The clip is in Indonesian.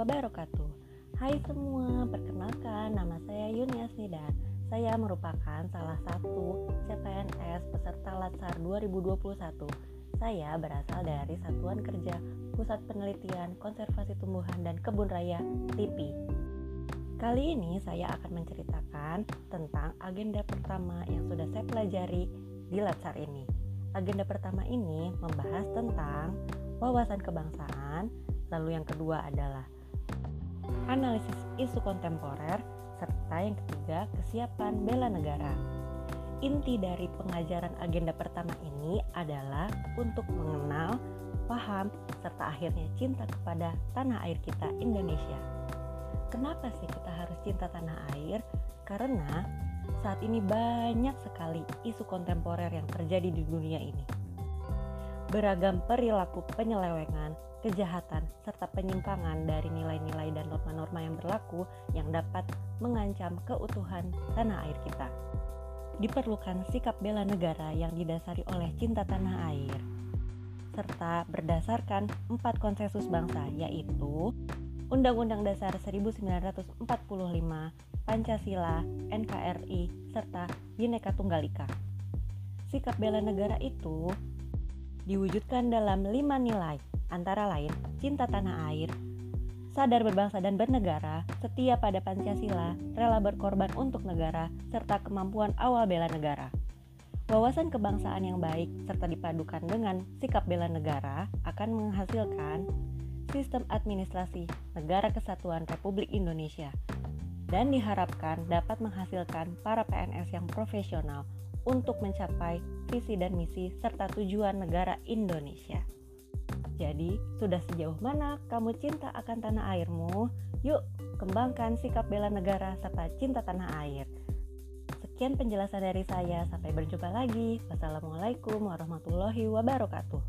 wabarakatuh. Hai semua, perkenalkan nama saya Yuni dan Saya merupakan salah satu CPNS peserta Latsar 2021 Saya berasal dari Satuan Kerja Pusat Penelitian Konservasi Tumbuhan dan Kebun Raya TIPI Kali ini saya akan menceritakan tentang agenda pertama yang sudah saya pelajari di Latsar ini. Agenda pertama ini membahas tentang wawasan kebangsaan, lalu yang kedua adalah analisis isu kontemporer, serta yang ketiga kesiapan bela negara. Inti dari pengajaran agenda pertama ini adalah untuk mengenal, paham, serta akhirnya cinta kepada tanah air kita Indonesia. Kenapa sih kita harus cinta tanah air? Karena saat ini banyak sekali isu kontemporer yang terjadi di dunia ini beragam perilaku penyelewengan, kejahatan, serta penyimpangan dari nilai-nilai dan norma-norma yang berlaku yang dapat mengancam keutuhan tanah air kita. Diperlukan sikap bela negara yang didasari oleh cinta tanah air, serta berdasarkan empat konsensus bangsa yaitu Undang-Undang Dasar 1945, Pancasila, NKRI, serta Bhinneka Tunggal Ika. Sikap bela negara itu diwujudkan dalam lima nilai, antara lain cinta tanah air, sadar berbangsa dan bernegara, setia pada Pancasila, rela berkorban untuk negara, serta kemampuan awal bela negara. Wawasan kebangsaan yang baik serta dipadukan dengan sikap bela negara akan menghasilkan sistem administrasi Negara Kesatuan Republik Indonesia dan diharapkan dapat menghasilkan para PNS yang profesional untuk mencapai visi dan misi serta tujuan negara Indonesia. Jadi, sudah sejauh mana kamu cinta akan tanah airmu? Yuk, kembangkan sikap bela negara serta cinta tanah air. Sekian penjelasan dari saya, sampai berjumpa lagi. Wassalamualaikum warahmatullahi wabarakatuh.